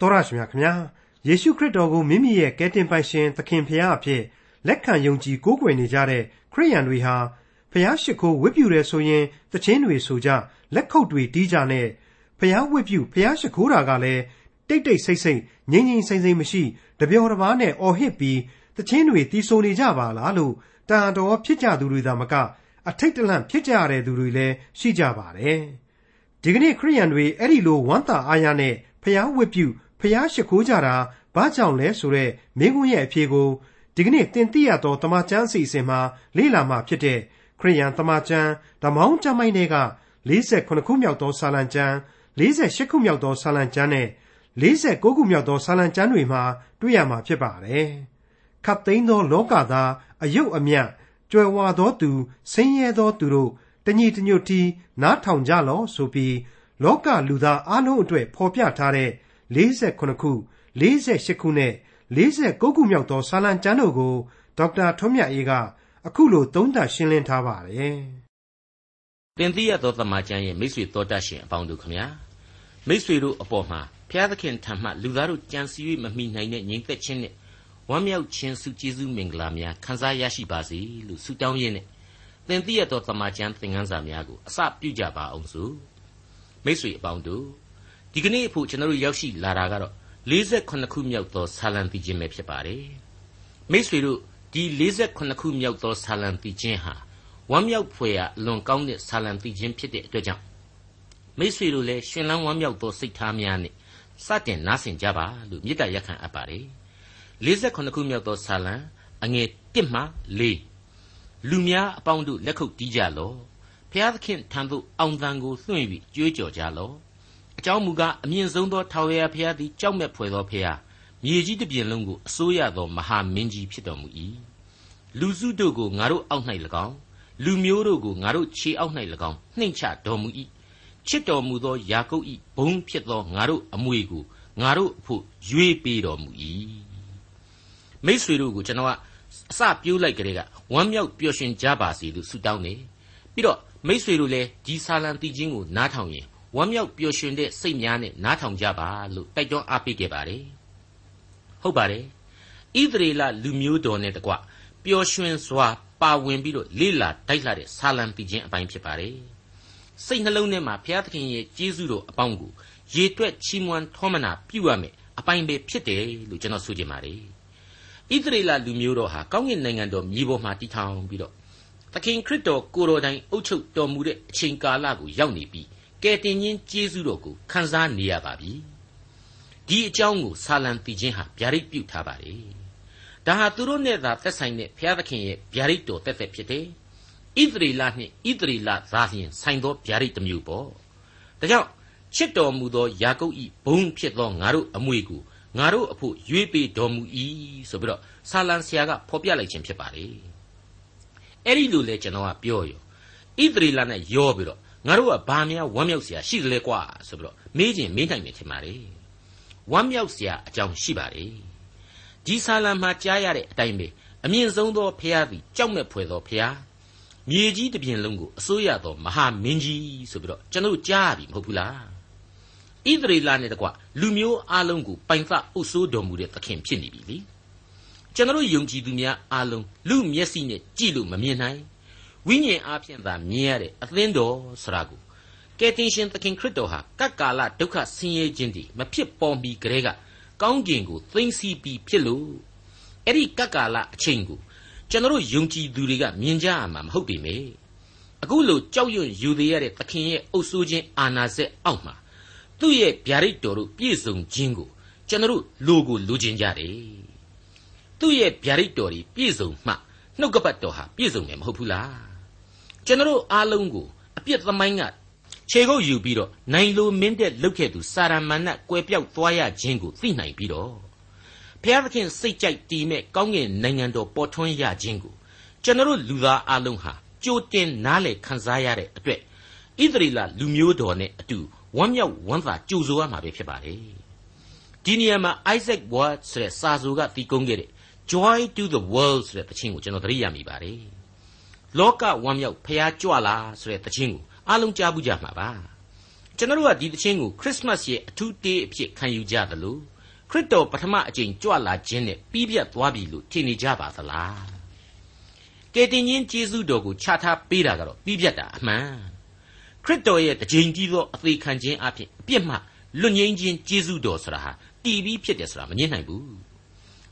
တော်ရရှိမြခင်ဗျာယေရှုခရစ်တော်ကိုမိမိရဲ့ကယ်တင်ပိုင်ရှင်သခင်ဖရာအဖြစ်လက်ခံယုံကြည်ကိုးကွယ်နေကြတဲ့ခရိယန်တွေဟာဖရာရှိခိုးဝတ်ပြုတယ်ဆိုရင်တခြင်းတွေဆိုကြလက်ခုပ်တွေတီးကြနဲ့ဖရာဝတ်ပြုဖရာရှိခိုးတာကလည်းတိတ်တိတ်ဆိတ်ဆိတ်ငြိမ်ငြိမ်ဆိုင်ဆိုင်မရှိတပျော်တပါးနဲ့အော်ဟစ်ပြီးတခြင်းတွေတီးဆိုနေကြပါလားလို့တန်တော်ဖြစ်ကြသူတွေသာမကအထိတ်တလန့်ဖြစ်ကြရတဲ့သူတွေလည်းရှိကြပါတယ်ဒီကနေ့ခရိယန်တွေအဲ့ဒီလိုဝမ်းသာအားရနဲ့ဖျားဝတ်ပြု ဖျားရှိခိုးကြတာဘာကြောင့်လဲဆိုတော့မင်းကွန်းရဲ့အဖြေကိုဒီကနေ့တင်ပြရတော့တမချန်းအစီအစဉ်မှာလေ့လာမှာဖြစ်တဲ့ခရိယန်တမချန်းဓမောင်းကျမ်းမိုင်းတွေက48ခုမြောက်သောဆာလံကျမ်း48ခုမြောက်သောဆာလံကျမ်းနဲ့49ခုမြောက်သောဆာလံကျမ်းတွေမှာတွေ့ရမှာဖြစ်ပါတယ်။ခတ်သိမ်းသောလောကသားအယုတ်အမြတ်ကြွယ်ဝသောသူဆင်းရဲသောသူတို့တညီတညွတ်တီနားထောင်ကြလော့ဆိုပြီးလောကလူသားအလုံးအတွက်ဖော်ပြထားတဲ့ 48ခု48ခုနဲ့49ခုမြောက်သောစာလံကျမ်းတို့ကိုဒေါက်တာထွန်းမြတ်အေးကအခုလိုသုံးသပ်ရှင်းလင်းထားပါတယ်။တင်သိရသောသမာကျမ်းရဲ့မိတ်ဆွေတော်တတ်ရှင်အပေါင်းတို့ခမညာမိတ်ဆွေတို့အပေါ်မှာဘုရားသခင်ထံမှလူသားတို့ကြံစည်၍မမိနိုင်တဲ့ညီသက်ချင်းနဲ့ဝမ်းမြောက်ခြင်းစုကျေးဇူးမင်္ဂလာများခံစားရရှိပါစေလို့ဆုတောင်းရင်းနဲ့သင်သိရသောသမာကျမ်းသင်ခန်းစာများကိုအစပြုကြပါအောင်စို့မိတ်ဆွေအပေါင်းတို့ ဒီကနေ့အဖို့ကျွန်တော်တို့ရောက်ရှိလာတာကတော့48ခုမြောက်သောဆာလံတီချင်းပဲဖြစ်ပါတယ်မိတ်ဆွေတို့ဒီ48ခုမြောက်သောဆာလံတီချင်းဟာဝမ်းမြောက်ဖွယ်ရာလွန်ကောင်းတဲ့ဆာလံတီချင်းဖြစ်တဲ့အတွက်ကြောင့်မိတ်ဆွေတို့လည်းရှင်လန်းဝမ်းမြောက်သောစိတ်ထားများနဲ့စတင်နားဆင်ကြပါလို့မေတ္တာရက်ခံအပ်ပါတယ်48ခုမြောက်သောဆာလံအငယ်1မှ4လူများအပေါင်းတို့လက်ခုပ်တီးကြလော့ဖျားသခင်ထံသို့အောင်သံကိုလွှင့်၍ကြွေးကြော်ကြလော့ အကြောင်းမူကားအမြင့်ဆုံးသောထာဝရဘုရားသည်ကြောက်မဲ့ဖွယ်သောဘုရားမြေကြီးတစ်ပြင်လုံးကိုအစိုးရသောမဟာမင်းကြီးဖြစ်တော်မူ၏လူစုတို့ကိုငါတို့အောက်၌၎င်းလူမျိုးတို့ကိုငါတို့ခြေအောက်၌၎င်းနှိမ့်ချတော်မူ၏ချစ်တော်မူသောယာကုပ်၏ဘုံဖြစ်သောငါတို့အမွေကိုငါတို့အဖို့ရွေးပေးတော်မူ၏မိษွေတို့ကိုကျွန်တော်ကအစပြိုးလိုက်ကြတဲ့ကဝမ်းမြောက်ပျော်ရွှင်ကြပါစေလို့ဆုတောင်းနေပြီးတော့မိษွေတို့လည်းဒီဆာလံတီချင်းကိုနားထောင်ရင် ဝမ်းမြောက်ပျော်ရွှင်တဲ့စိတ်များနဲ့နားထောင်ကြပါလို့တိုက်တွန်းအားပေးခဲ့ပါတယ်ဟုတ်ပါတယ်ဣသရေလလူမျိုးတော်နဲ့တကွပျော်ရွှင်စွာပါဝင်ပြီးတော့လေ့လာတိုက်လာတဲ့ဆာလံတီချင်းအပိုင်းဖြစ်ပါတယ်စိတ်နှလုံးထဲမှာဘုရားသခင်ရဲ့ကျေးဇူးတော်အပေါင်းကိုရေတွက်ချီးမွမ်းထောမနာပြုရမယ်အပိုင်းပဲဖြစ်တယ်လို့ကျွန်တော်ဆိုချင်ပါတယ်ဣသရေလလူမျိုးတော်ဟာကောင်းကင်နိုင်ငံတော်မြေပေါ်မှာတည်ထောင်ပြီးတော့သခင်ခရစ်တော်ကိုတော်တိုင်အုပ်ချုပ်တော်မူတဲ့အချိန်ကာလကိုရောက်နေပြီး ကယ်တင်ရှင်ကျေးဇူးတော်ကိုခံစားနေရပါပြီဒီအကြောင်းကိုဆာလံတီချင်းဟာဗျာဒိတ်ပြုထားပါတယ်ဒါဟာသူတို့နဲ့သာသက်ဆိုင်တဲ့ဘုရားသခင်ရဲ့ဗျာဒိတ်တော်တက်တက်ဖြစ်တယ်ဣသရေလနှင့်ဣသရေလသားလျင်ဆိုင်သောဗျာဒိတ်တစ်မျိုးပေါ့ဒါကြောင့်ချစ်တော်မူသောယာကုပ်ဤဘုံဖြစ်သောငါတို့အမွေကိုငါတို့အဖို့ရွေးပေးတော်မူ၏ဆိုပြီးတော့ဆာလံဆရာကဖော်ပြလိုက်ခြင်းဖြစ်ပါလေအဲ့ဒီလိုလေကျွန်တော်ကပြောရောဣသရေလနဲ့ရောပြီးတော့ ငါတို့ကဘာများဝမ်းမြောက်စရာရှိသလဲကွာဆိုပြီးတော့မေးခြင်းမေးနိုင်မယ်ထင်ပါလေဝမ်းမြောက်စရာအကြောင်းရှိပါလေဒီဆာလံမှာကြားရတဲ့အတိုင်းပဲအမြင့်ဆုံးသောဖျားသည်ကြောက်မဲ့ဖွယ်သောဖျားမြေကြီးတစ်ပြင်လုံးကိုအစိုးရသောမဟာမင်းကြီးဆိုပြီးတော့ကျွန်တော်ကြားရပြီမဟုတ်ဘူးလားဣသရေလနဲ့တကွလူမျိုးအလုံးကိုပိုင်သအုပ်စိုးတော်မူတဲ့သခင်ဖြစ်နေပြီလေကျွန်တော်ယုံကြည်သူများအလုံးလူမျက်စိနဲ့ကြည့်လို့မမြင်နိုင် ဝိညာဉ်အားဖြင့်သာမြင်ရတဲ့အသင်းတော်ဆိုတာကိုကယ်တင်ရှင်သခင်ခရစ်တော်ဟာကပ်ကာလဒုက္ခဆင်းရဲခြင်းတွေမဖြစ်ပေါ်မီကတည်းကကောင်းကင်ကိုသိမ့်စီပြီးဖြစ်လို့အဲ့ဒီကပ်ကာလအချိန်ကိုကျွန်တော်ယုံကြည်သူတွေကမြင်ကြရမှာမဟုတ်ပေမေအခုလိုကြောက်ရွံ့ယူသေးရတဲ့သခင်ရဲ့အုပ်စိုးခြင်းအာဏာစက်အောက်မှာသူ့ရဲ့ဗျာဒိတ်တော်တို့ပြည့်စုံခြင်းကိုကျွန်တော်လိုကိုလိုချင်ကြတယ်သူ့ရဲ့ဗျာဒိတ်တော်တွေပြည့်စုံမှနှုတ်ကပတ်တော်ဟာပြည့်စုံမယ်မဟုတ်ဘူးလား ကျွန်တော်အားလုံးကိုအပြစ်သမိုင်းကခြေကုပ်ယူပြီးတော့နိုင်လိုမင်းတဲ့လုတ်ခဲ့သူစာရမဏတ်ကွယ်ပြောက်သွားရခြင်းကိုသိနိုင်ပြီးတော့ဘုရားသခင်စိတ်ကြိုက်တည်မဲ့ကောင်းကင်နိုင်ငံတော်ပေါ်ထွန်းရခြင်းကိုကျွန်တော်လူသားအလုံးဟာကြိုတင်နားလေခံစားရတဲ့အတွက်ဣသရေလလူမျိုးတော်နဲ့အတူဝမ်းမြောက်ဝမ်းသာကြိုဆိုရမှာပဲဖြစ်ပါလေဒီနေရာမှာ Isaac Watts ဆိုတဲ့စာဆိုကတည်ကုန်းခဲ့တဲ့ Joy to the World ဆိုတဲ့သချင်းကိုကျွန်တော်သတိရမိပါတယ် လောကဝမ်းမြောက်ဖျားကြွလာဆိုတဲ့သချင်းကိုအားလုံးကြားဘူးကြမှာပါကျွန်တော်တို့ကဒီသချင်းကိုခရစ်မတ်ရဲ့အထူးတေးအဖြစ်ခံယူကြသလိုခရစ်တော်ပထမအကြိမ်ကြွလာခြင်းနဲ့ပြီးပြတ်သွားပြီလို့ထင်နေကြပါသလားကယ်တင်ရှင်ယေရှုတော်ကိုခြားထားပေးတာကတော့ပြီးပြတ်တာအမှန်ခရစ်တော်ရဲ့တကြိမ်ကြီးသောအသေးခံခြင်းအဖြစ်အပြစ်မှလွတ်ငင်းခြင်းယေရှုတော်ဆိုတာဟာတည်ပြီးဖြစ်တယ်ဆိုတာမငြင်းနိုင်ဘူး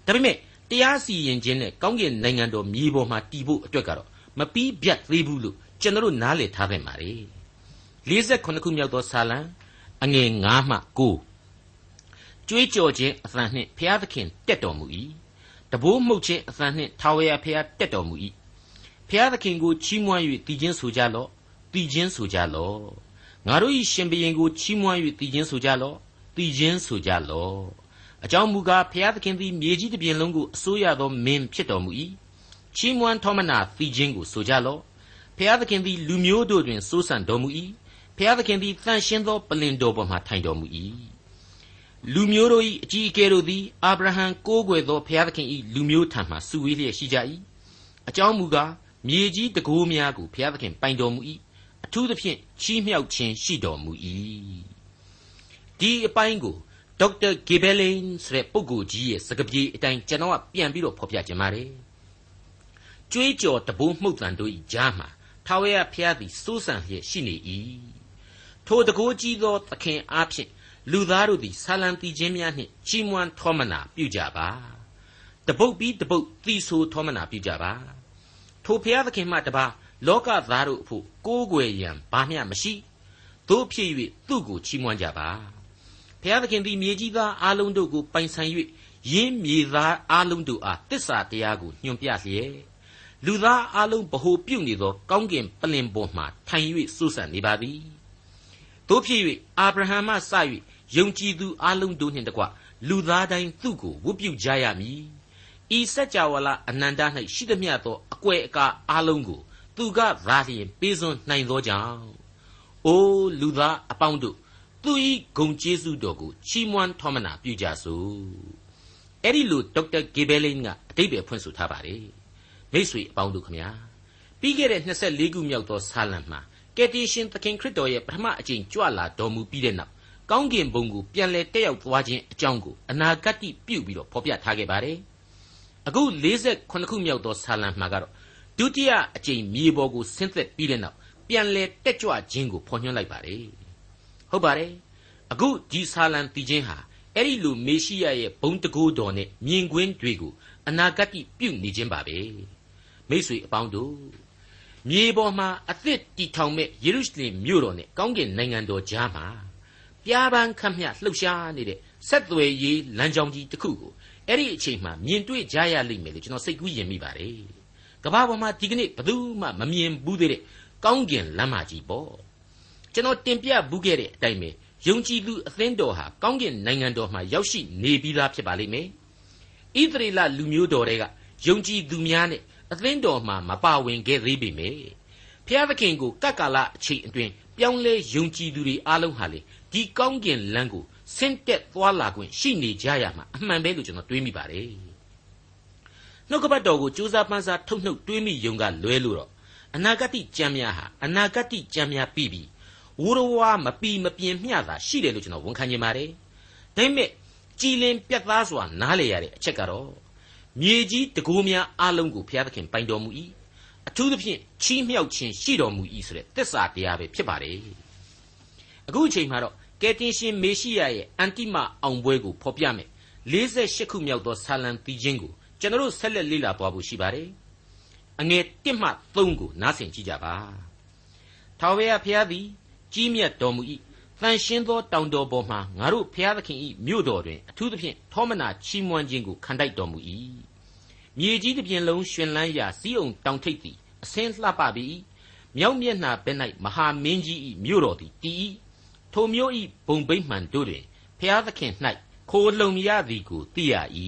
ဒါပေမဲ့တရားစီရင်ခြင်းနဲ့ကောင်းကင်နိုင်ငံတော်မြေပေါ်မှာတည်ဖို့အတွက်ကတော့ မပြီးပြတ်သေးဘူးလို့ကျွန်တော်တို့နားလည်ထားခဲ့ပါလေ48ခုမြောက်သောစာလံအငယ်9မှ9ကြွေးကြော်ခြင်းအသံနှင့်ဘုရားသခင်တက်တော်မူ၏တဘိုးမှုတ်ခြင်းအသံနှင့်ထာဝရဘုရားတက်တော်မူ၏ဘုရားသခင်ကိုချီးမွမ်း၍တည်ခြင်းဆိုကြလော့တည်ခြင်းဆိုကြလော့ငါတို့၏ရှင်ဘုရင်ကိုချီးမွမ်း၍တည်ခြင်းဆိုကြလော့တည်ခြင်းဆိုကြလော့အကြောင်းမူကားဘုရားသခင်သည်မြေကြီးတစ်ပြင်လုံးကိုအစိုးရသောမင်းဖြစ်တော်မူ၏ ချီးမွမ်းထောမနာတည်ခြင်းကိုဆိုကြလော့ဘုရားသခင်သည်လူမျိုးတို့တွင်စိုးစံတော်မူ၏ဘုရားသခင်သည်တန်ရှင်းသောပလင်တော်ပေါ်မှထိုင်တော်မူ၏လူမျိုးတို့၏အကြီးအကဲတို့သည်အာဗြဟံကိုးကွယ်သောဘုရားသခင်၏လူမျိုးထံမှစုဝေးလျက်ရှိကြ၏အကြောင်းမူကားမြေကြီးတကိုးများကိုဘုရားသခင်ပိုင်တော်မူ၏အထူးသဖြင့်ချီးမြှောက်ခြင်းရှိတော်မူ၏ဒီအပိုင်းကိုဒေါက်တာဂေဘယ်လင်ဆိုတဲ့ပုဂ္ဂိုလ်ကြီးရဲ့စကားပြေအတိုင်းကျွန်တော်ကပြန်ပြီးတော့ဖော်ပြခြင်းပါတယ် ကြွေးကြော်တဘိုးမှုတ်တန်တို့၏ကြားမှာထာဝရဘုရားသည်စိုးစံလျက်ရှိနေ၏ထိုတကိုးကြီးသောသခင်အားဖြင့်လူသားတို့သည်ဆာလံတီခြင်းများနှင့်ချီးမွမ်းထောမနာပြုကြပါတပုတ်ပြီးတပုတ်သီဆိုထောမနာပြုကြပါထိုဘုရားသခင်မှတပါလောကသားတို့အဖို့ကိုးကွယ်ရန်ဘာမျှမရှိတို့ဖြစ်၍သူ့ကိုချီးမွမ်းကြပါဘုရားသခင်သည်မြေကြီးသားအလုံးတို့ကိုပိုင်ဆိုင်၍ယင်းမြေသားအလုံးတို့အားတစ္ဆာတရားကိုညွှန်ပြလျက် လူသားအလုံးဗဟုပြုနေသော ကောင်းကင်ပလင်ပေါ်မှထိုင်၍စူးစံနေပါသည်တို့ဖြစ်၍အာဗြဟံမှစ၍ယုံကြည်သူအလုံးတို့နှင့်တကွလူသားတိုင်းသူ့ကိုဝတ်ပြုကြရမည်ဤစัจ java လအနန္တ၌ရှိသမျှသောအကွယ်အကာအလုံးကို သူကသာလျင်ပေးစွန်းနိုင်သောကြောင့်အိုးလူသားအပေါင်းတို့သူဤဂုံကျေးဇူးတော်ကိုချီးမွမ်းထောမနာပြုကြစို့အဲ့ဒီလိုဒေါက်တာဂေဘယ်လင်းကအတိတ်ပဲဖွင့်ဆိုထားပါတယ် မိတ်ဆွေအပေါင်းတို့ခမညာပြီးခဲ့တဲ့24ခုမြောက်သောဆာလံမှာကယ်တင်ရှင်သခင်ခရစ်တော်ရဲ့ပထမအကြိမ်ကြွလာတော်မူပြီးတဲ့နောက်ကောင်းကင်ဘုံကိုပြန်လဲတက်ရောက်သွားခြင်းအကြောင်းကိုအနာဂတ်ပြုပြီးတော့ဖော်ပြထားခဲ့ပါတယ်အခု48ခုမြောက်သောဆာလံမှာကတော့ဒုတိယအကြိမ်မြေပေါ်ကိုဆင်းသက်ပြီးတဲ့နောက်ပြန်လဲတက်ကြွခြင်းကိုဖော်ညွှန်းလိုက်ပါတယ်ဟုတ်ပါတယ်အခုဒီဆာလံတည်ခြင်းဟာအဲ့ဒီလိုမေရှိယရဲ့ဘုံတကိုးတော်နဲ့မြင်ကွင်းတွေကိုအနာဂတ်ပြုနေခြင်းပါပဲ မိษွေအပေါင်းတို့မြေပေါ်မှာအသစ်တည်ထောင်မဲ့ယေရုရှလင်မြို့တော်နဲ့ကောင်းကင်နိုင်ငံတော်ကြားမှာပြားပန်းခတ်မြလှုပ်ရှားနေတဲ့ဆက်သွယ်ရေးလမ်းကြောင်းကြီးတစ်ခုကိုအဲ့ဒီအချိန်မှာမြင်တွေ့ကြရလိမ့်မယ်လို့ကျွန်တော်စိတ်ကူးယဉ်မိပါတယ်ကမ္ဘာပေါ်မှာဒီကနေ့ဘယ်သူမှမမြင်ဘူးသေးတဲ့ကောင်းကင်လမ်းမကြီးပေါ့ကျွန်တော်တင်ပြဘူးခဲ့တဲ့အတိုင်းပဲယုံကြည်သူအသင်းတော်ဟာကောင်းကင်နိုင်ငံတော်မှာရောက်ရှိနေပြီးသားဖြစ်ပါလိမ့်မယ်ဣသရေလလူမျိုးတော်တွေကယုံကြည်သူများနဲ့ အသင်းတော်မှာမပါဝင်ခဲ့သေးပေမယ့်ဖျားသခင်ကိုကတ်ကာလအချိန်အတွင်းပြောင်းလဲယုံကြည်သူတွေအားလုံးဟာလေဒီကောင်းကင်လမ်းကိုဆင့်တက်သွားလာခွင့်ရှိနေကြရမှာအမှန်ပဲလို့ကျွန်တော်တွေးမိပါတယ်နှုတ်ကပတ်တော်ကိုစူးစမ်းပန်းစားထုတ်နှုတ်တွေးမိယုံကလွဲလို့တော့အနာဂတ်ကြံများဟာအနာဂတ်ကြံများပြီးပြီးဝရဝါမပီမပြင်းမျှတာရှိတယ်လို့ကျွန်တော်ဝန်ခံနေပါတယ်ဒါပေမဲ့ကြည်လင်ပြတ်သားစွာနားလေရတဲ့အချက်ကတော့ မြေကြီးတကူများအလုံးကိုဘုရားသခင်ပိုင်တော်မူ၏အထူးသဖြင့်ချီးမြှောက်ခြင်းရှိတော်မူ၏ဆိုတဲ့သစ္စာတရားပဲဖြစ်ပါတယ်အခုအချိန်မှာတော့ကယ်တင်ရှင်မေရှိယရဲ့အန်တိမအောင်ပွဲကိုဖော်ပြမယ်48ခုမြောက်သောဆာလံတီးခြင်းကိုကျွန်တော်ဆက်လက်လေ့လာသွားဖို့ရှိပါတယ်အငယ်1မှ3ကိုနားဆင်ကြည့်ကြပါထာဝရဘုရားသည်ကြီးမြတ်တော်မူ၏ တန်ရှင်းသောတောင်တော်ပေါ်မှာငါတို့ဘုရားသခင်၏မြို့တော်တွင်အထူးသဖြင့်ထောမနာချီးမွမ်းခြင်းကိုခံတိုက်တော်မူ၏မြေကြီးတစ်ပြင်လုံးရှင်လန်းရာစီးအောင်တောင်ထိပ်သည်အစင်းလှပပြီမြောက်မျက်နှာဘက်၌မဟာမင်းကြီး၏မြို့တော်သည်တည်၏ထိုမြို့၏ဘုံဗိမှန်တို့တွင်ဘုရားသခင်၌ခိုလုံရသည်ကိုသိရ၏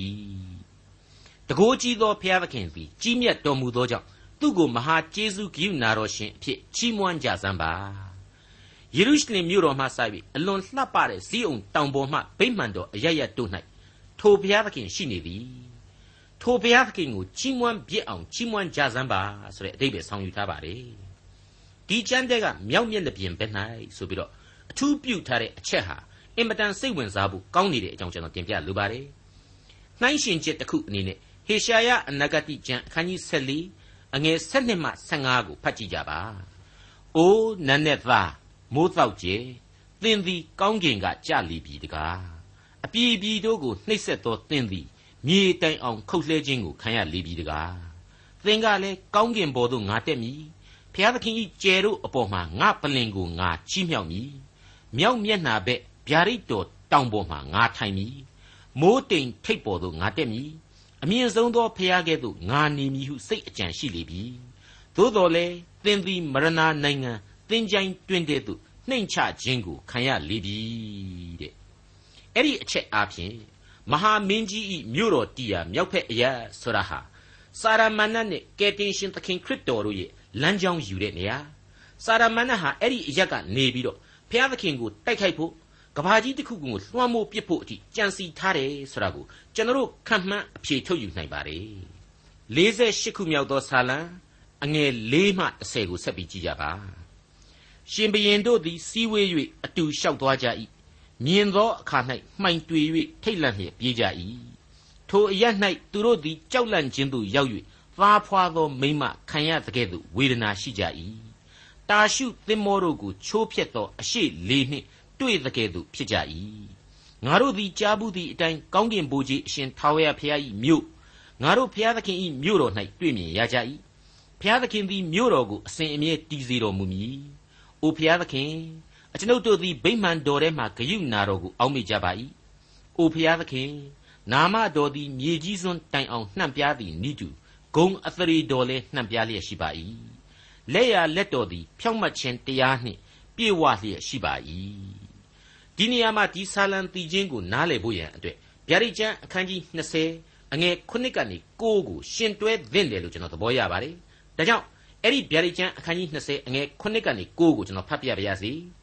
တကိုးကြီးသောဘုရားသခင်သည်ကြီးမြတ်တော်မူသောကြောင့်သူ့ကိုမဟာကျေးဇူးဂိယူနာတော်ရှင်အဖြစ်ချီးမွမ်းကြစမ်းပါ ယေရုရှလင်မြို့တော်မှစ၍အလွန်လှပတဲ့ဇီးအောင်တောင်ပေါ်မှဗိမှန်တော်အရရတို့၌ထိုဘုရားသခင်ရှိနေသည်ထိုဘုရားသခင်ကိုချီးမွမ်းပြစ်အောင်ချီးမွမ်းကြစမ်းပါဆိုတဲ့အဓိပ္ပာယ်ဆောင်ယူထားပါတယ်ဒီကျမ်းတဲ့ကမြောက်မျက်နှာပြင်ဘက်၌ဆိုပြီးတော့အထူးပြုထားတဲ့အချက်ဟာအင်မတန်စိတ်ဝင်စားဖို့ကောင်းနေတဲ့အကြောင်းကျွန်တော်တင်ပြလိုပါတယ်။နှိုင်းရှင်ချက်တစ်ခုအနေနဲ့ဟေရှာယအနာဂတိကျမ်းအခန်းကြီး14အငယ်7မှ15ကိုဖတ်ကြည့်ကြပါ။အိုးနန်းနဲ့သား မိုးတော့ကျဲသင်သည် ကောင်းကင်ကကြလီပြီတကား။အပြည်ပြည်တို့ကိုနှိပ်စက်သောသင်သည်မြေတိုင်အောင်ခုတ်လှဲခြင်းကိုခံရလေပြီတကား။သင်ကလည်းကောင်းကင်ဘော်သို့ငါတက်မည်။ဖျားသခင်ဤကျဲတို့အပေါ်မှာငါပလင်ကိုငါချီးမြှောက်မည်။မြောက်မျက်နှာဘက်ဗျာဒိတ်တော်တောင်ပေါ်မှာငါထိုင်မည်။မိုးတိမ်ထိပ်ပေါ်သို့ငါတက်မည်။အမြင့်ဆုံးသောဖျားကဲ့သို့ငါနေမည်ဟုစိတ်အကြံရှိလေပြီ။သို့တော်လည်းသင်သည်မရဏနိုင်ငံ သင်ကြိုင်တွင်တဲ့သို့နှိမ်ချခြင်းကိုခံရလေပြီတဲ့။အဲ့ဒီအချက်အားဖြင့်မဟာမင်းကြီးဤမြို့တော်တီယာမြောက်ဖက်အရာဆိုတာဟာစာရမဏတ်နဲ့ကယ်တင်ရှင်သခင်ခရစ်တော်တို့ရဲ့လမ်းကြောင်းယူတဲ့နေရာစာရမဏတ်ဟာအဲ့ဒီအရက်ကနေပြီးတော့ဘုရားသခင်ကိုတိုက်ခိုက်ဖို့ကဘာကြီးတစ်ခုကိုလွှမ်းမိုးပစ်ဖို့အထိကြံစီထားတယ်ဆိုတာကိုကျွန်တော်တို့ခံမှန်းအဖြေထုတ်ယူနိုင်ပါတယ်48ခုမြောက်သောဆာလံအငယ်၄မှ10ကိုဆက်ပြီးကြည့်ကြပါ ရှင်ဘရင်တို့သည်စီးဝေး၍အတူလျှောက်သွားကြ၏မြင်သောအခါ၌မှိုင်တွေ၍ထိတ်လန့်လျက်ပြေးကြ၏ထိုအရ၌သူတို့သည်ကြောက်လန့်ခြင်းသို့ရောက်၍သားဖွာသောမိမခံရတဲ့ကဲ့သို့ဝေဒနာရှိကြ၏တာရှုသင်္ဘောတို့ကိုချိုးဖျက်သောအရှိလေးနှင့်တွေ့တဲ့ကဲ့သို့ဖြစ်ကြ၏ငါတို့သည်ကြားဘူးသည့်အတိုင်းကောင်းကင်ဘိုးကြီးအရှင်ထာဝရဘုရား၏မြို့ငါတို့ဘုရားသခင်၏မြို့တော်၌တွေ့မြင်ရကြ၏ဘုရားသခင်သည်မြို့တော်ကိုအစဉ်အမြဲတည်စေတော်မူမည်။ အိုဘုရားသခင်အကျွန်ုပ်တို့သည်ဗိမာန်တော်ထဲမှဂယုနာတော်ကိုအောက်မေ့ကြပါ၏။အိုဘုရားသခင်နာမတော်သည်မြေကြီးစွန်းတိုင်အောင်နှံ့ပြားသည်နိတူဂုံအသရေတော်လည်းနှံ့ပြားလျက်ရှိပါ၏။လက်ရလက်တော်သည်ဖြောင့်မတ်ခြင်းတရားနှင့်ပြည့်ဝလျက်ရှိပါ၏ဒီနေရာမှာဒီဆာလံတီချင်းကိုနားလည်ဖို့ရန်အတွက်ဗျာဒိတ်ကျမ်းအခန်းကြီး20အငယ်9ကနေ9ကိုရှင်တွဲသင့်တယ်လို့ကျွန်တော်သဘောရပါတယ်။ဒါကြောင့် အဲ့ဒီဗျာဒိတ်ကျမ်းအခန်းကြီး20အငယ်9ကနေ9ကိုကျွန်တော်ဖတ်ပြပါရစေ။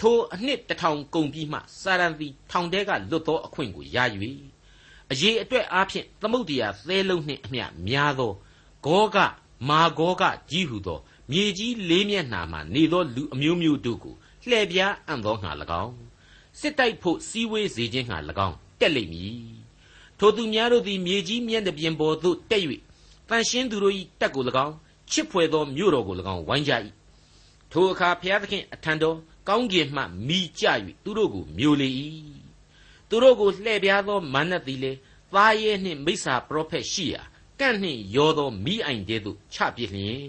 ထိုအနှစ်တစ်ထောင်ကုန်ပြီးမှစာရန်တီထောင်တဲကလွတ်သောအခွင့်ကိုရ၍အရေးအတွက်အားဖြင့်သမုတ်တရားသဲလုံးနှင့်အမျှများသောဂောကမာဂောကကြီးဟုသောမြေကြီးလေးမျက်နှာမှနေသောလူအမျိုးမျိုးတို့ကိုလှည့်ပြားအံ့သောငါ၎င်းစစ်တိုက်ဖို့စီဝေးစေခြင်းငှာ၎င်းတက်လိမ့်မည်ထိုသူများတို့သည်မြေကြီးမျက်နှာပြင်ပေါ်သို့တက်၍တန်ရှင်းသူတို့၏တက်ကို၎င်း ချစ်ဖွယ်သောမြို့တော်ကို၎င်းဝိုင်းကြ၏ထိုအခါဘုရားသခင်အထံတော်ကောင်းကင်မှမိကြ၍သူတို့ကိုမျိုးလေ၏သူတို့ကိုလှည့်ပြားသောမာနသည်လေသားရဲနှင့်မိစ္ဆာပရောဖက်ရှိရာကန့်နှင့်ရောသောမိအိုင်တဲသို့ချပြစ်လျင်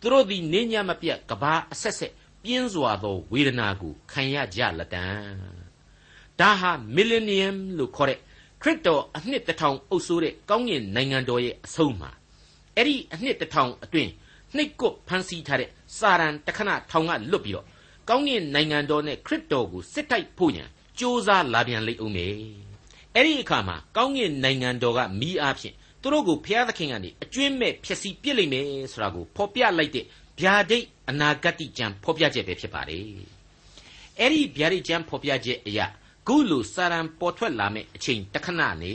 သူတို့သည်နေညမပြတ်ကဘာအဆက်ဆက်ပြင်းစွာသောဝေဒနာကိုခံရကြလက်တံဒါဟာ millennium လို့ခေါ်တဲ့ခရစ်တော်အနှစ်တစ်ထောင်အုပ်စိုးတဲ့ကောင်းကင်နိုင်ငံတော်ရဲ့အဆုံးမှာ အဲ့ဒီအနှစ်တစ်ထောင်အတွင်းနှိတ်ကွဖန်ဆီးထားတဲ့စာရန်တခဏထောင်ကလွတ်ပြီးတော့ကောင်းကင်နိုင်ငံတော်နဲ့ခရစ်တော်ကိုစစ်တိုက်ဖို့ရန်ကြိုးစားလာပြန်လိမ့်ဦးမယ်အဲ့ဒီအခါမှာကောင်းကင်နိုင်ငံတော်ကမိအားဖြင့်သူတို့ကိုဘုရားသခင်ကနေအကျွင့်မဲ့ဖြစ်စီပြစ်လိမ့်မယ်ဆိုတာကိုဖော်ပြလိုက်တဲ့ဗျာဒိတ်အနာဂတ်ကျမ်းဖော်ပြချက်ပဲဖြစ်ပါတယ်အဲ့ဒီဗျာဒိတ်ကျမ်းဖော်ပြချက်အရာခုလိုစာရန်ပေါ်ထွက်လာမယ့်အချိန်တခဏနေ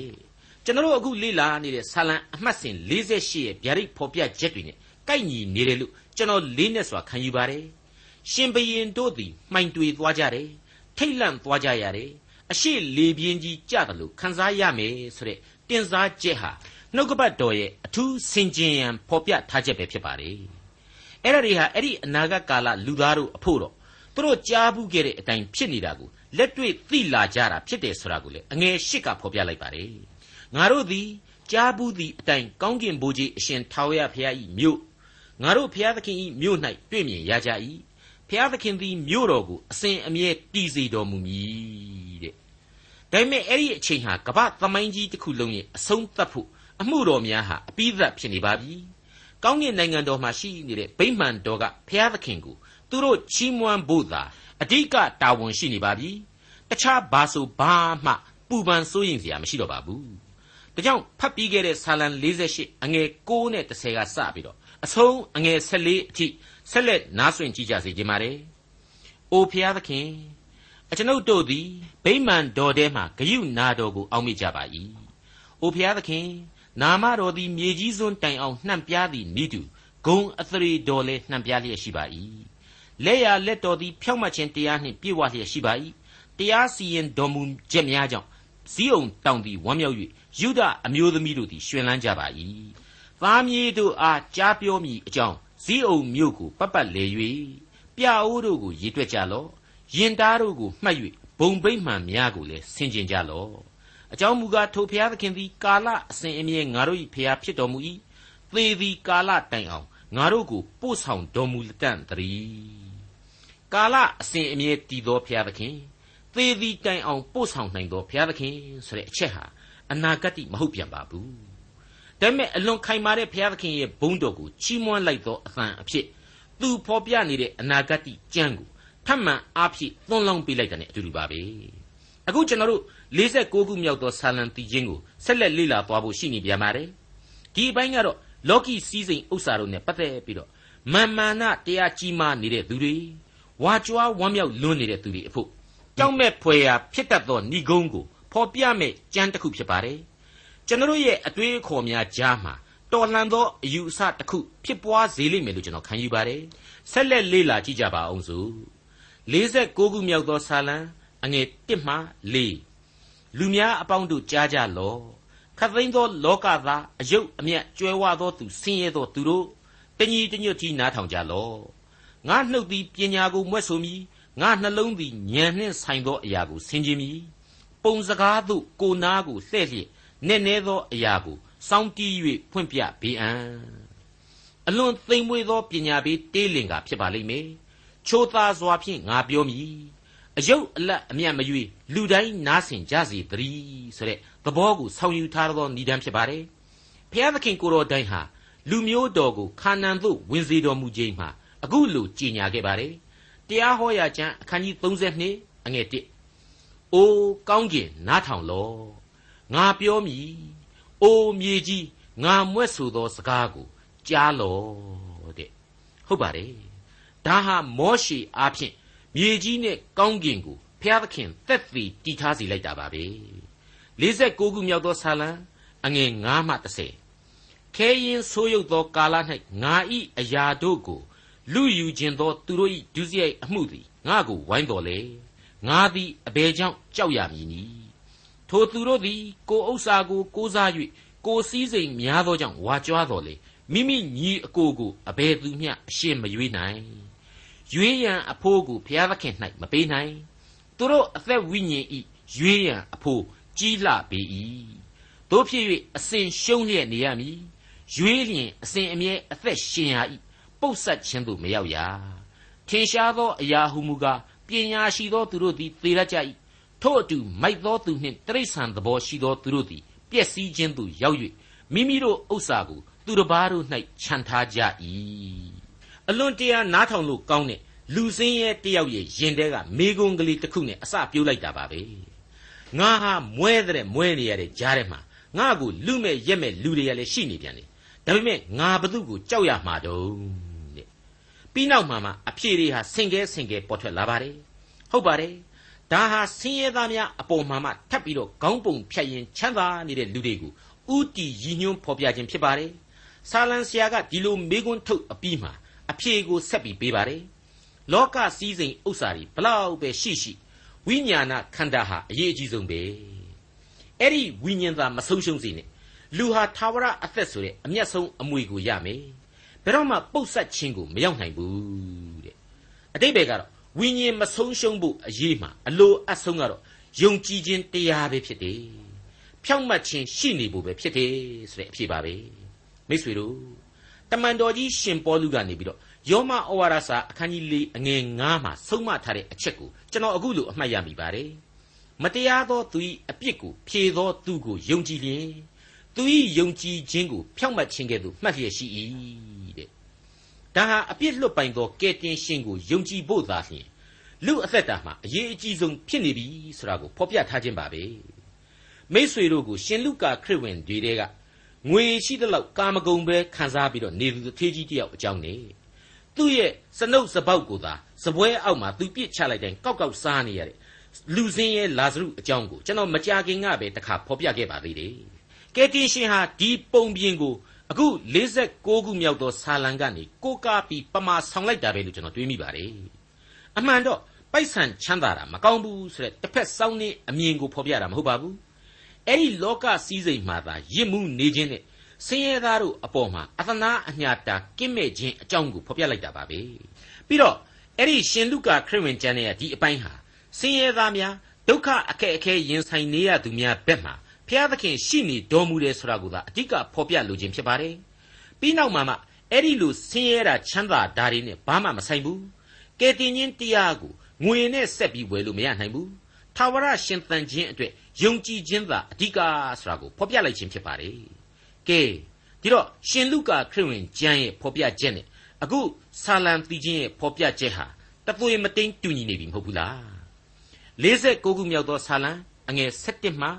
ကျွန်တော်တို့အခုလေ့လာနေတဲ့ဆာလံအမှတ်စဉ်48ရဲ့ဗျာဒိတ်ဖော်ပြချက်တွေနဲ့ကိုက်ညီနေတယ်လို့ကျွန်တော်လေးနဲ့စွာခံယူပါတယ်ရှင်ဘရင်တို့သည်မှိုင်တွေသွားကြတယ်ထိတ်လန့်သွားကြရတယ်အရှိလေပြင်းကြီးကြတယ်လို့ခံစားရမယ်ဆိုတဲ့တင်စားချက်ဟာနှုတ်ကပတ်တော်ရဲ့အထူးစင်ကြင်ရန်ဖော်ပြထားချက်ပဲဖြစ်ပါတယ်အဲ့ဒါတွေဟာအဲ့ဒီအနာဂတ်ကာလလူသားတို့အဖို့တော့သူတို့ကြားဘူးခဲ့တဲ့အတိုင်းဖြစ်နေတာကိုလက်တွေ့သိလာကြတာဖြစ်တယ်ဆိုတာကိုလေအငယ်ရှစ်ကဖော်ပြလိုက်ပါတယ် ငါတို့သည်ကြားဘူးသည့်အတိုင်းကောင်းကင်ဘိုးကြီးအရှင်ထာဝရဘုရား၏မြို့ငါတို့ဘုရားသခင်၏မြို့၌တွေ့မြင်ရကြ၏ဘုရားသခင်သည်မြို့တော်ကိုအစဉ်အမြဲတည်စေတော်မူမည်တဲ့ဒါပေမဲ့အဲ့ဒီအချိန်ဟာကမ္ဘာသမိုင်းကြီးတစ်ခုလုံးရဲ့အဆုံးသတ်ဖို့အမှုတော်များဟာအပိဓာဖြစ်နေပါပြီကောင်းကင်နိုင်ငံတော်မှာရှိနေတဲ့ဗိမာန်တော်ကဘုရားသခင်ကိုသူတို့ချီးမွမ်းဖို့သာအဓိကတာဝန်ရှိနေပါပြီတခြားဘာဆိုဘာမှပူပန်စိုးရင်စရာမရှိတော့ပါဘူး ဒါကြောင့်ဖတ်ပြီးခဲ့တဲ့ဆာလံ48အငယ်6နဲ့10ကစပြီးတော့အဆုံးအငယ်14အထိဆက်လက်နားဆွင့်ကြည့်ကြစေခြင်းပါတယ်။အိုဖျားသခင်အကျွန်ုပ်တို့သည်ဗိမာန်တော်ထဲမှဂယုနာတော်ကိုအောက်မေ့ကြပါ၏။အိုဖျားသခင်နာမတော်သည်မြေကြီးစွန်းတိုင်အောင်နှံ့ပြားသည်နိတူဂုံအသရေတော်လည်းနှံ့ပြားလျက်ရှိပါ၏လက်ရလက်တော်သည်ဖြောင့်မတ်ခြင်းတရားနှင့်ပြည့်ဝလျက်ရှိပါ၏တရားစီရင်တော်မူချက်များကြောင့် ဇီးအောင်တောင်သည်ဝမ်းမြောက်၍ယူဒအမျိုးသမီးတို့သည်ရှင်လန်းကြပါ၏သားမြေးတို့အားကြားပြောမိအကြောင်းဇီးအောင်မြို့ကိုပတ်ပတ်လေ၍ပြအိုးတို့ကိုရေတွက်ကြလော့ရင်သားတို့ကိုမှတ်၍ဘုံဗိမ့်မှန်များကိုလည်းဆင်ကျင်ကြလော့အကြောင်းမူကားထိုဖျားသခင်သည်ကာလအစဉ်အမြဲငါတို့၏ဖျားဖြစ်တော်မူ၏သေသည်ကာလတိုင်အောင်ငါတို့ကိုပို့ဆောင်တော်မူတတ်တည်းကာလအစဉ်အမြဲတည်သောဖျားသခင် သေသည်တိုင်အောင်ပို့ဆောင်နိုင်သောဘုရားသခင်ဆိုတဲ့အချက်ဟာအနာဂတ်မဟုတ်ပြန်ပါဘူးဒါပေမဲ့အလွန်ခိုင်မာတဲ့ဘုရားသခင်ရဲ့ဘုန်းတော်ကိုချီးမွမ်းလိုက်သောအသံအဖြစ်သူဖော်ပြနေတဲ့အနာဂတ်ကြံကိုထပ်မံအားဖြင့်သွန်လောင်းပေးလိုက်တဲ့အတူတူပါပဲအခုကျွန်တော်တို့46ခုမြောက်သောဆာလံတီချင်းကိုဆက်လက်လေ့လာသွားဖို့ရှိနေပြန်ပါတယ်ဒီအပိုင်းကတော့လောကီစည်းစိမ်ဥစ္စာတို့နဲ့ပတ်သက်ပြီးတော့မာမာနတရားကြီးမားနေတဲ့သူတွေဝါကြွားဝမ်းမြောက်လွန်းနေတဲ့သူတွေအဖို့ ကြောက်မဲ့ဖွယ်ရာဖြစ်တတ်သောဏိဂုံးကိုဖော်ပြမဲ့ကြမ်းတစ်ခုဖြစ်ပါတယ်ကျွန်တော်ရဲ့အတွေးအခေါ်များကြားမှာတော်လှန်သောအယူအဆတစ်ခုဖြစ်ပွားစေလိမ့်မယ်လို့ကျွန်တော်ခံယူပါတယ်ဆက်လက်လေ့လာကြည့်ကြပါအောင်စို့46ခုမြောက်သောစာလံအငယ်1မှ4လူများအပေါင်းတို့ကြားကြလော့ခတ်သိမ်းသောလောကသားအယုတ်အမျက်ကျွဲဝသောသူဆင်းရဲသောသူတို့တညီတညွတ်ကြီးနားထောင်ကြလော့ငါနှုတ်သည်ပညာကိုမွဲ့ဆိုမည် ငါနှလုံးသည်ဉာဏ်နှင့်ဆိုင်သောအရာကိုဆင်ခြင်မိပုံစကားသို့ကိုနာကိုလှဲ့လျက်နက်နဲသောအရာကိုစောင်းတီး၍ဖွင့်ပြပေးအံ့အလွန်သိမ်မွေ့သောပညာပေးတေးလင်ကဖြစ်ပါလိမ့်မယ်ချိုးသားစွာဖြင့်ငါပြောမည်အယုတ်အလတ်အမြတ်မရွေလူတိုင်းနားဆင်ကြစေတည်းဆိုတဲ့သဘောကိုဆောင်ယူထားသောဏ္ဍန်ဖြစ်ပါတယ်ဘုရားသခင်ကိုတော်တိုင်ဟာလူမျိုးတော်ကိုခါနန်သို့ဝင်စေတော်မူခြင်းမှာအခုလိုကြည်ညာခဲ့ပါတယ် တရားဟောရာကျမ်းအခန်းကြီး32အငယ်1အိုးကောင်းကျင်နားထောင်လော့ငါပြောမည်အိုးမြေကြီးငါမွဲ့ဆိုသောစကားကိုကြားလော့တဲ့ဟုတ်ပါတယ်ဒါဟာမောရှေအားဖြင့်မြေကြီးနဲ့ကောင်းကင်ကိုဖျားသခင်သက်သေတည်ထားစေလိုက်တာပါပဲ46ခုမြောက်သောဆာလံအငယ်9မှ30ခဲရင်ဆိုးရုပ်သောကာလ၌ငါဤအရာတို့ကို လူယူခြင်းသောသူတို့၏ဒုစရိုက်အမှုသည်ငါကိုဝိုင်းတော်လေငါသည်အဘယ်ကြောင့်ကြောက်ရမည်နည်းထိုသူတို့သည်ကိုဥစ္စာကိုကိုးစား၍ကိုစည်းစိမ်များသောကြောင့်ဝါကြွားတော်လေမိမိညီအကိုကိုအဘယ်သူမျှအရှင်းမရွေးနိုင်ရွေးရန်အဖိုးကိုဘုရားသခင်၌မပေးနိုင်သူတို့အသက်ဝိညာဉ်ဤရွေးရန်အဖိုးကြီးလှပေ၏တို့ဖြစ်၍အစဉ်ရှုံးလျက်နေရမည်ရွေးလျင်အစဉ်အမြဲအသက်ရှင်ရ၏ ပုတ်ဆက်ခြင်းသို့မရောက်ရထင်ရှားသောအရာဟုမူကားပညာရှိသောသူတို့သည်သေရကြ၏ထို့အတူမိုက်သောသူနှင့်တိရစ္ဆာန်သဘောရှိသောသူတို့သည်ပျက်စီးခြင်းသို့ရောက်၍မိမိတို့ဥစ္စာကိုသူတစ်ပါးတို့၌ခြံထားကြ၏အလွန်တရာနားထောင်လို့ကောင်းတဲ့လူစင်းရဲ့တယောက်ရဲ့ရင်ထဲကမေကွန်ကလေးတစ်ခုနဲ့အစပြိုးလိုက်တာပါပဲငါဟာမွဲတဲ့မွဲနေရတဲ့ကြားထဲမှာငါ့ကိုလူမဲ့ရက်မဲ့လူတွေကလည်းရှိနေပြန်တယ်ဒါပေမဲ့ငါဘသူ့ကိုကြောက်ရမှာတုံး ပြီးနောက်မှမှအဖြေတွေဟာဆင်ကဲဆင်ကဲပေါ်ထွက်လာပါတယ်ဟုတ်ပါတယ်ဒါဟာဆင်းရဲသားများအပေါ်မှာမှထပ်ပြီးတော့ခေါင်းပုံဖြတ်ရင်ချမ်းသာနေတဲ့လူတွေကိုဥတီရည်ညွှန်းဖော်ပြခြင်းဖြစ်ပါတယ်ဆာလံဆရာကဒီလိုမေးခွန်းထုတ်အပြီးမှာအဖြေကိုဆက်ပြီးပေးပါတယ်လောကစည်းစိမ်ဥစ္စာတွေဘလောက်ပဲရှိရှိဝိညာဏခန္ဓာဟာအရေးအကြီးဆုံးပဲအဲ့ဒီဝိညာဉ်သာမဆုံးရှုံးစေနဲ့လူဟာသာဝရအသက်ဆိုတဲ့အမျက်ဆုံးအမွေကိုရမယ် ဘယ်တော့မှပုတ်ဆက်ခြင်းကိုမရောက်နိုင်ဘူးတဲ့အတိတ်ဘယ်ကတော့ဝိညာဉ်မဆုံးရှုံးဖို့အရေးမှာအလိုအဆုံးကတော့ယုံကြည်ခြင်းတရားပဲဖြစ်တယ်ဖြောင့်မတ်ခြင်းရှိနေဖို့ပဲဖြစ်တယ်ဆိုတဲ့အဖြေပါပဲမိတ်ဆွေတို့တမန်တော်ကြီးရှင်ပေါလုကနေပြီးတော့ယောမဩဝါဒစာအခန်းကြီး၄အငယ်9မှာဆုံးမထားတဲ့အချက်ကိုကျွန်တော်အခုလိုအမှတ်ရမိပါတယ်မတရားသောသူ၏အပြစ်ကိုဖြေသောသူကိုယုံကြည်လျင်သူ၏ယုံကြည်ခြင်းကိုဖြောင့်မတ်ခြင်းကဲ့သို့မှတ်လျက်ရှိ၏ ဒါဟာအပြစ်လွတ်ပိုင်သောကယ်တင်ရှင်ကိုယုံကြည်ဖို့သာလျှင်လူအသက်တာမှာအရေးအကြီးဆုံးဖြစ်နေပြီဆိုတာကိုဖော်ပြထားခြင်းပါပဲမိษွေတို့ကိုရှင်လုကာခရစ်ဝင်တွေတဲကငွေရှိသလောက်ကာမဂုဏ်ပဲခံစားပြီးတော့နေသူတစ်ထေးကြီးတယောက်အကြောင်းနေသူ့ရဲ့စနှုတ်စပေါက်ကိုသာစပွဲအောက်မှာသူပြစ်ချလိုက်တိုင်းကောက်ကောက်စားနေရတဲ့လူစင်းရဲ့လာဇရုအကြောင်းကိုကျွန်တော်မကြခင်ကပဲတခါဖော်ပြခဲ့ပါသေးတယ်ကယ်တင်ရှင်ဟာဒီပုံပြင်ကို အခု46ခုမြောက်သောဆာလံကနေကိုကားပြီးပမာဆောင်လိုက်တာပဲလို့ကျွန်တော်တွေးမိပါတယ်အမှန်တော့ပိုက်ဆံချမ်းသာတာမကောင်းဘူးဆိုတဲ့တစ်ဖက်စောင်းနေအမြင်ကိုဖော်ပြတာမဟုတ်ပါဘူးအဲ့ဒီလောကစည်းစိမ်မှာသာရစ်မှုနေခြင်းနဲ့ဆင်းရဲသားတို့အပေါ်မှာအသနာအညာတာကင်းမဲ့ခြင်းအကြောင်းကိုဖော်ပြလိုက်တာပါပဲပြီးတော့အဲ့ဒီရှင်လုကာခရစ်ဝင်ကျမ်းရဲ့ဒီအပိုင်းဟာဆင်းရဲသားများဒုက္ခအခက်အခဲရင်ဆိုင်နေရသူများဘက်မှာ ဖျားသခင်ရှိနေတော်မူတယ်ဆိုတာကိုသာအဓိကဖော်ပြလိုခြင်းဖြစ်ပါတယ်ပြီးနောက်မှာမှအဲ့ဒီလိုဆင်းရဲတာချမ်းသာတာတွေနဲ့ဘာမှမဆိုင်ဘူးကယ်တင်ခြင်းတရားကိုငွေနဲ့ဆက်ပြီးဝယ်လို့မရနိုင်ဘူးထာဝရရှင်သန်ခြင်းအတွက်ယုံကြည်ခြင်းသာအဓိကဆိုတာကိုဖော်ပြလိုက်ခြင်းဖြစ်ပါတယ်ကဲဒီတော့ရှင်လုကာခရစ်ဝင်ကျမ်းရဲ့ဖော်ပြချက်နဲ့အခုဆာလံပီချင်းရဲ့ဖော်ပြချက်ဟာတသွေမတိန်တူညီနေပြီမဟုတ်ဘူးလား49ခုမြောက်သောဆာလံအငယ်7မှ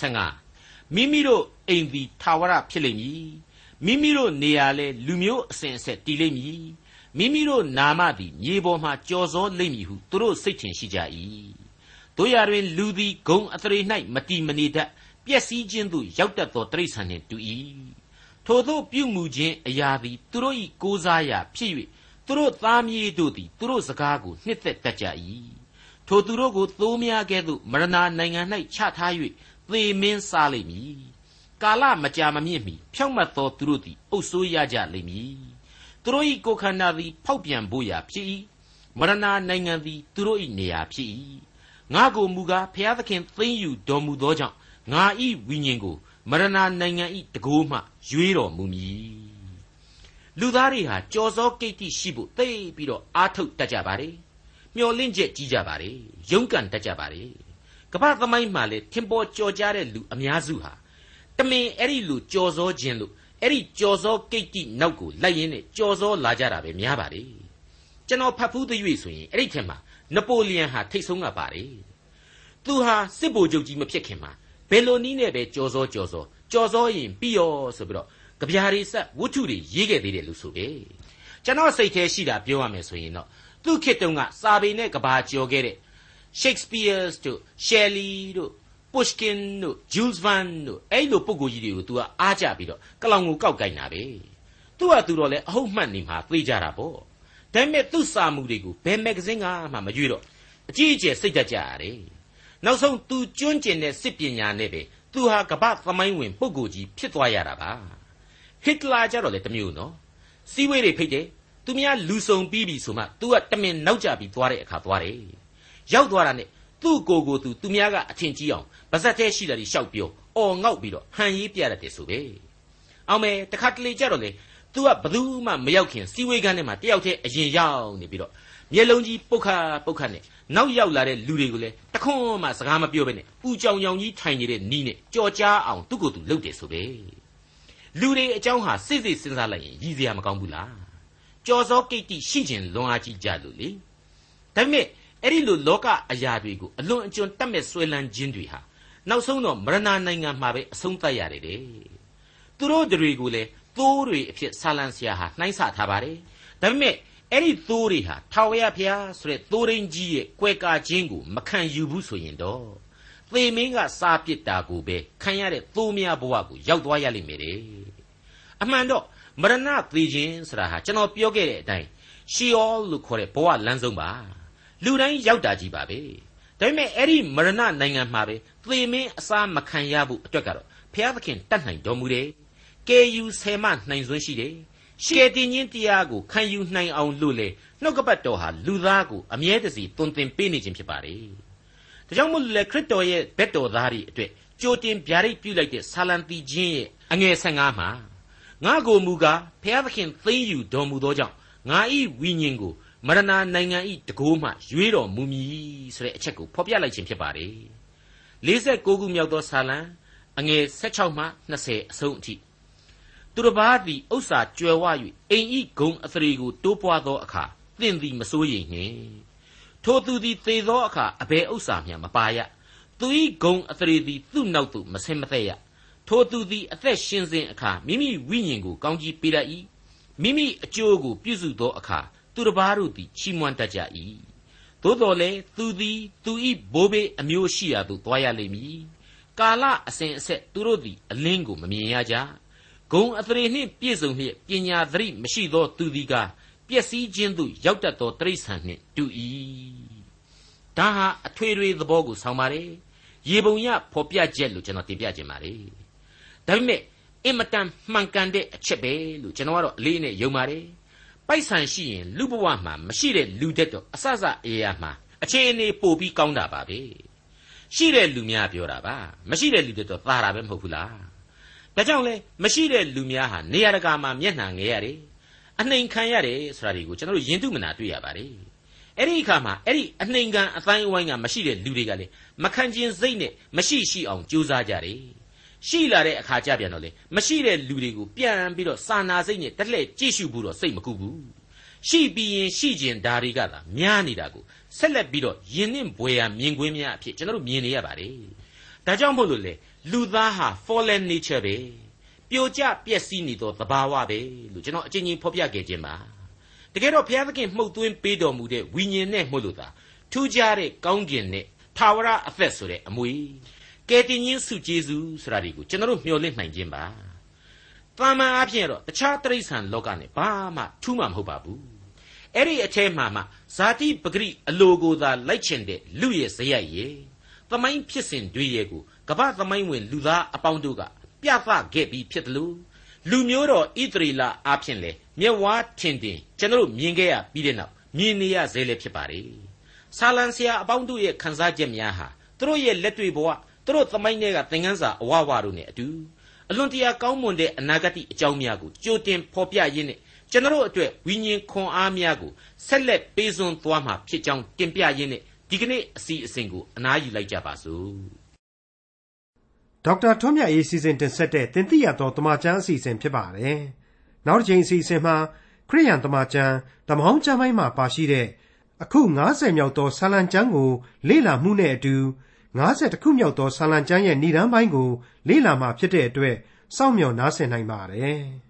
15မိမိတို့အိမ်သည်ထာဝရဖြစ်လိမ့်မည်မိမိတို့နေရာလဲလူမျိုးအစဉ်အဆက်တည်လိမ့်မည်မိမိတို့နာမသည်မြေပေါ်မှကြော်စောလိမ့်မည်ဟုသူတို့စိတ်ထင်ရှိကြ၏တို့ရတွင်လူသည်ဂုံအသရေ၌မတီမနေတတ်ပျက်စီးခြင်းသို့ရောက်တတ်သောတိရစ္ဆာန်နှင့်တူ၏ထိုသို့ပြုမှုခြင်းအရာသည်သူတို့၏ကိုးစားရာဖြစ်၍သူတို့သားမြေးတို့သည်သူတို့စကားကိုနှစ်သက်တတ်ကြ၏ထိုသူတို့ကိုသိုးများကဲ့သို့မရဏနိုင်ငံ၌ချထား၍ သေမင်းစားလိမ့်မည်ကာလမကြာမမြင့်မီဖြောင့်မတ်သောသူတို့သည်အုပ်ဆိုးရကြလိမ့်မည်သူတို့၏ကိုယ်ခန္ဓာသည်ဖောက်ပြန်ဖို့ရာဖြစ်၏မရဏနိုင်ငံသည်သူတို့၏နေရာဖြစ်၏ငါကိုမူကားဖျားသခင်သိမ့်ယူတော်မူသောကြောင့်ငါဤဝိညာဉ်ကိုမရဏနိုင်ငံဤတကိုးမှရွေးတော်မူမည်လူသားတွေဟာကြော်စောကိတ္တိရှိဖို့သိပြီးတော့အာထုတ်တတ်ကြပါလေမျော်လင့်ချက်ကြီးကြပါလေရုန်းကန်တတ်ကြပါလေ ကမ္ဘာသမိုင်းမှာလေထင်ပေါ်ကြော်ကြားတဲ့လူအများစုဟာတမင်အဲ့ဒီလူကြော်စောခြင်းလို့အဲ့ဒီကြော်စောကိတ္တိနောက်ကိုလိုက်ရင်းနဲ့ကြော်စောလာကြတာပဲများပါလေကျွန်တော်ဖတ်ဖူးသရွေ့ဆိုရင်အဲ့ဒီထက်မှာနပိုလီယန်ဟာထိတ်ဆုံးကပါတယ်သူဟာစစ်ဗိုလ်ချုပ်ကြီးမဖြစ်ခင်မှာဘယ်လိုနည်းနဲ့ပဲကြော်စောကြော်စောကြော်စောရင်ပြီးရောဆိုပြီးတော့ကြပြားတွေဆက်ဝတ္ထုတွေရေးခဲ့သေးတယ်လို့ဆိုပဲကျွန်တော်စိတ်ထဲရှိတာပြောရမယ်ဆိုရင်တော့သူ့ခေတ်တုန်းကစာပေနဲ့ကဘာကြော်ခဲ့တဲ့ Shakespeare တို့ Shelley တို့ Pushkin တို့ Jules Verne တို့အဲ့လိုပုံကိုကြီးတွေကို तू ကအားကြပြီးတော့ကလောင်ကိုကောက်ကင်တာပဲသူကသူတော့လဲအဟုတ်မှတ်နေမှာသိကြတာပေါ့ဒါပေမဲ့သူ့စာမှုတွေကိုဘယ်မဂ္ဂဇင်းကမှမကြွေတော့အကြီးအကျယ်စိတ်သက်ကြရတယ်နောက်ဆုံး तू ကျွန်းကျင်တဲ့စစ်ပညာနဲ့ပဲသူဟာကမ္ဘာသမိုင်းဝင်ပုဂ္ဂိုလ်ကြီးဖြစ်သွားရတာပါဟစ်တလာကြတော့လေတမျိုးနော်စီးဝေးတွေဖိတ်တယ်သူများလူဆုံပြီးပြီဆိုမှ तू ကတမင်နောက်ကျပြီးသွားတဲ့အခါသွားတယ် ရောက်သွားတာနဲ့သူ့ကိုယ်ကိုသူသူများကအထင်ကြီးအောင်ဗဇက်သေးရှိတာတွေရှောက်ပြောအော်ငေါက်ပြီးတော့ဟန်ရေးပြရတယ်ဆိုပဲအောင်မယ်တခါတလေကြတော့လေ तू ကဘသူမှမရောက်ခင်စီဝေးကန်းထဲမှာတယောက်တည်းအရင်ရောက်နေပြီးတော့မျက်လုံးကြီးပုတ်ခါပုတ်ခါနဲ့နောက်ရောက်လာတဲ့လူတွေကိုလည်းတခွန်းမှစကားမပြောဘဲနဲ့ဥကြောင်ကြောင်ကြီးထိုင်နေတဲ့နီးနဲ့ကြော်ကြားအောင်သူ့ကိုယ်သူလှုပ်တယ်ဆိုပဲလူတွေအကြောင်းဟာစိတ်စိတ်စဉ်းစားလိုက်ရင်ရည်စရာမကောင်းဘူးလားကြော်စောကိတ္တိရှိခြင်းလွန်အားကြီးကြလို့လေဒါပေမဲ့ အဲ့ဒီလိုလောကအရာတွေကိုအလွန်အကျွံတတ်မဲ့ဆွဲလန်းခြင်းတွေဟာနောက်ဆုံးတော့မရဏနိုင်ငံမှာပဲအဆုံးသတ်ရတယ်တဲ့သူတို့တွေကိုလည်းသိုးတွေအဖြစ်ဆာလံဆရာဟာနှိုင်းဆထားပါတယ်ဒါပေမဲ့အဲ့ဒီသိုးတွေဟာထာဝရဘုရားဆိုတဲ့သိုးရင်းကြီးရဲ့ကွဲကာခြင်းကိုမခံယူဘူးဆိုရင်တော့သေမင်းကစားပစ်တာကိုပဲခံရတဲ့သိုးများဘဝကိုရောက်သွားရလိမ့်မယ်တဲ့အမှန်တော့မရဏသေခြင်းဆိုတာဟာကျွန်တော်ပြောခဲ့တဲ့အတိုင်းရှီယောလို့ခေါ်တဲ့ဘဝလမ်းဆုံးပါ လူတိုင်းရောက်တာကြီးပါပဲဒါပေမဲ့အဲ့ဒီမရဏနိုင်ငံမှာပဲသေမင်းအစားမခံရဖို့အတွက်ကတော့ဘုရားသခင်တတ်နိုင်တော်မူတယ်ကေယူဆယ်မနိုင်စွမ်းရှိတယ်ရှေတင်ချင်းတရားကိုခံယူနိုင်အောင်လို့လေနှုတ်ကပတ်တော်ဟာလူသားကိုအမြဲတစေတွင်တင်ပေးနေခြင်းဖြစ်ပါတယ်။ဒါကြောင့်မို့လေခရစ်တော်ရဲ့ဘက်တော်သားတွေအတွက်ကြိုတင်ဗျာဒိတ်ပြုလိုက်တဲ့ဆာလံတီချင်းရဲ့အငယ်15မှာငါကိုမူကားဖျားသခင်သိမ့်ယူတော်မူသောကြောင့်ငါဤဝိညာဉ်ကို မရဏနိုင်ငံဤတကိုးမှရွေးတော်မူမည်ဆိုတဲ့အချက်ကိုဖော်ပြလိုက်ခြင်းဖြစ်ပါတယ်။49ခုမြောက်သောဆာလံအငယ်16မှ20အဆုံးအထိသူတစ်ပါးသည်ဥစ္စာကြွယ်ဝ၍အိမ်ဤဂုံအသရေကိုတိုးပွားသောအခါသင်သည်မစိုးရိမ်နှင့်ထိုသူသည်သေသောအခါအဘယ်ဥစ္စာမျှမပါရသူဤဂုံအသရေသည်သူ့နောက်သို့မဆင်းမသက်ရထိုသူသည်အသက်ရှင်စဉ်အခါမိမိဝိညာဉ်ကိုကောင်းကြီးပေးတတ်၏မိမိအကျိုးကိုပြုစုသောအခါ သူတစ်ပါးတို့သည်ချီးမွမ်းတတ်ကြ၏သို့တော်လည်းသူသည်သူဤဘိုးဘေးအမျိုးရှိရာသို့သွားရလိမ့်မည်ကာလအစဉ်အဆက်သူတို့သည်အလင်းကိုမမြင်ရကြဂဂုံအသရေနှင့်ပြည့်စုံလျက်ပညာသတိမရှိသောသူသည်ကပျက်စီးခြင်းသို့ရောက်တတ်သောတိရစ္ဆာန်နှင့်တူ၏ဒါဟာအထွေထွေသဘောကိုဆောင်ပါတယ်ရေပုံရဖော်ပြချက်လို့ကျွန်တော်တင်ပြခြင်းပါတယ်ဒါပေမဲ့အင်မတန်မှန်ကန်တဲ့အချက်ပဲလို့ကျွန်တော်ကတော့အလေးနဲ့ယုံပါတယ် ပိုက်ဆံရှိရင်လူဘဝမှာမရှိတဲ့လူတက်တော့အဆအဆအရာမှာအခြေအနေပို့ပြီးကောင်းတာပါပဲရှိတဲ့လူများပြောတာပါမရှိတဲ့လူတက်တော့သာတာပဲမဟုတ်ဘူးလားဒါကြောင့်လဲမရှိတဲ့လူများဟာနေရာတကာမှာမျက်နှာငဲရတယ်အနှိမ်ခံရတယ်ဆိုတာတွေကိုကျွန်တော်တို့ယဉ်တုမနာတွေ့ရပါတယ်အဲ့ဒီအခါမှာအဲ့ဒီအနှိမ်ခံအတိုင်းအဝိုင်းကမရှိတဲ့လူတွေကလေမခံကျင်စိတ်နဲ့မရှိရှိအောင်ကြိုးစားကြတယ် ရှိလာတဲ့အခါကျပြန်တော့လေမရှိတဲ့လူတွေကိုပြန်ပြီးတော့စာနာစိတ်နဲ့တက်လှည့်ကြည့်ရှုဖို့တော့စိတ်မကူဘူးရှိပြီးရင်ရှိကျင်ဓာတွေကသာများနေတာကိုဆက်လက်ပြီးတော့ယဉ်နှင့်ဘွယ်ရမြင်ကွင်းများအဖြစ်ကျွန်တော်တို့မြင်နေရပါတယ်ဒါကြောင့်မို့လို့လေလူသားဟာ fallen nature ပဲပြိုကျပျက်စီးနေသောသဘာဝပဲလို့ကျွန်တော်အချင်းချင်းဖော်ပြခဲ့ခြင်းပါတကယ်တော့ဘုရားသခင်မှုတ်သွင်းပေးတော်မူတဲ့ဝိညာဉ်နဲ့မှုလို့သာထူးခြားတဲ့ကောင်းကျင်နဲ့ထာဝရအသက်ဆိုတဲ့အမွေ ကယ်တင်ရှင်စုကျေးဇူးဆိုတာတွေကိုကျွန်တော်တို့မျှော်လင့်နိုင်ခြင်းပါတာမန်အဖြစ်တော့တခြားတိရစ္ဆာန်လောကနဲ့ဘာမှထူးမှမဟုတ်ပါဘူးအဲ့ဒီအထဲမှာမှဇာတိပဂရိအလိုကိုသာလိုက်ချင်တဲ့လူရဲ့ဇယိုက်ရဲ့သမိုင်းဖြစ်စဉ်တွေရဲ့ကိုကမ္ဘာသမိုင်းဝင်လူသားအပေါင်းတို့ကပြသခဲ့ပြီးဖြစ်တယ်လို့လူမျိုးတော်ဣသရေလအားဖြင့်လေမျက်ဝါးထင်တင်ကျွန်တော်မြင်ခဲ့ရပြီးတဲ့နောက်မြင်နေရစေလည်းဖြစ်ပါတယ်။ဆာလံဆရာအပေါင်းတို့ရဲ့ခန်းစားချက်များဟာသူတို့ရဲ့လက်တွေ့ဘဝ သူတို့သမိုင်းတွေကသင်ခန်းစာအဝဝတို့နဲ့အတူအလွန်တရာကောင်းမွန်တဲ့အနာဂတ်အကြောင်းများကိုကြိုတင်ဖော်ပြရင်းနဲ့ကျွန်တော်အတွက်ဝိညာဉ်ခွန်အားများကိုဆက်လက်ပေးစွန်းသွားမှာဖြစ်ကြောင်းတင်ပြရင်းနဲ့ဒီကနေ့အစီအစဉ်ကိုအနားယူလိုက်ကြပါစို့ဒေါက်တာထွန်းမြတ်ရေးစီစဉ်တင်ဆက်တဲ့တင်ပြရသောတမချန်းအစီအစဉ်ဖြစ်ပါတယ်နောက်တစ်ချိန်အစီအစဉ်မှာခရိယန်တမချန်းဓမ္မဟောင်းကျမ်းပိုင်းမှာပါရှိတဲ့အခု90မြောက်သောဆာလံကျမ်းကိုလေ့လာမှုနဲ့အတူ 50ခုမြောက်သောဆာလံကျမ်းရဲ့ဏ္ဍန်ပိုင်းကိုလေ့လာမှဖြစ်တဲ့အတွက်စောင့်မျှော်နားဆင်နိုင်ပါတယ်။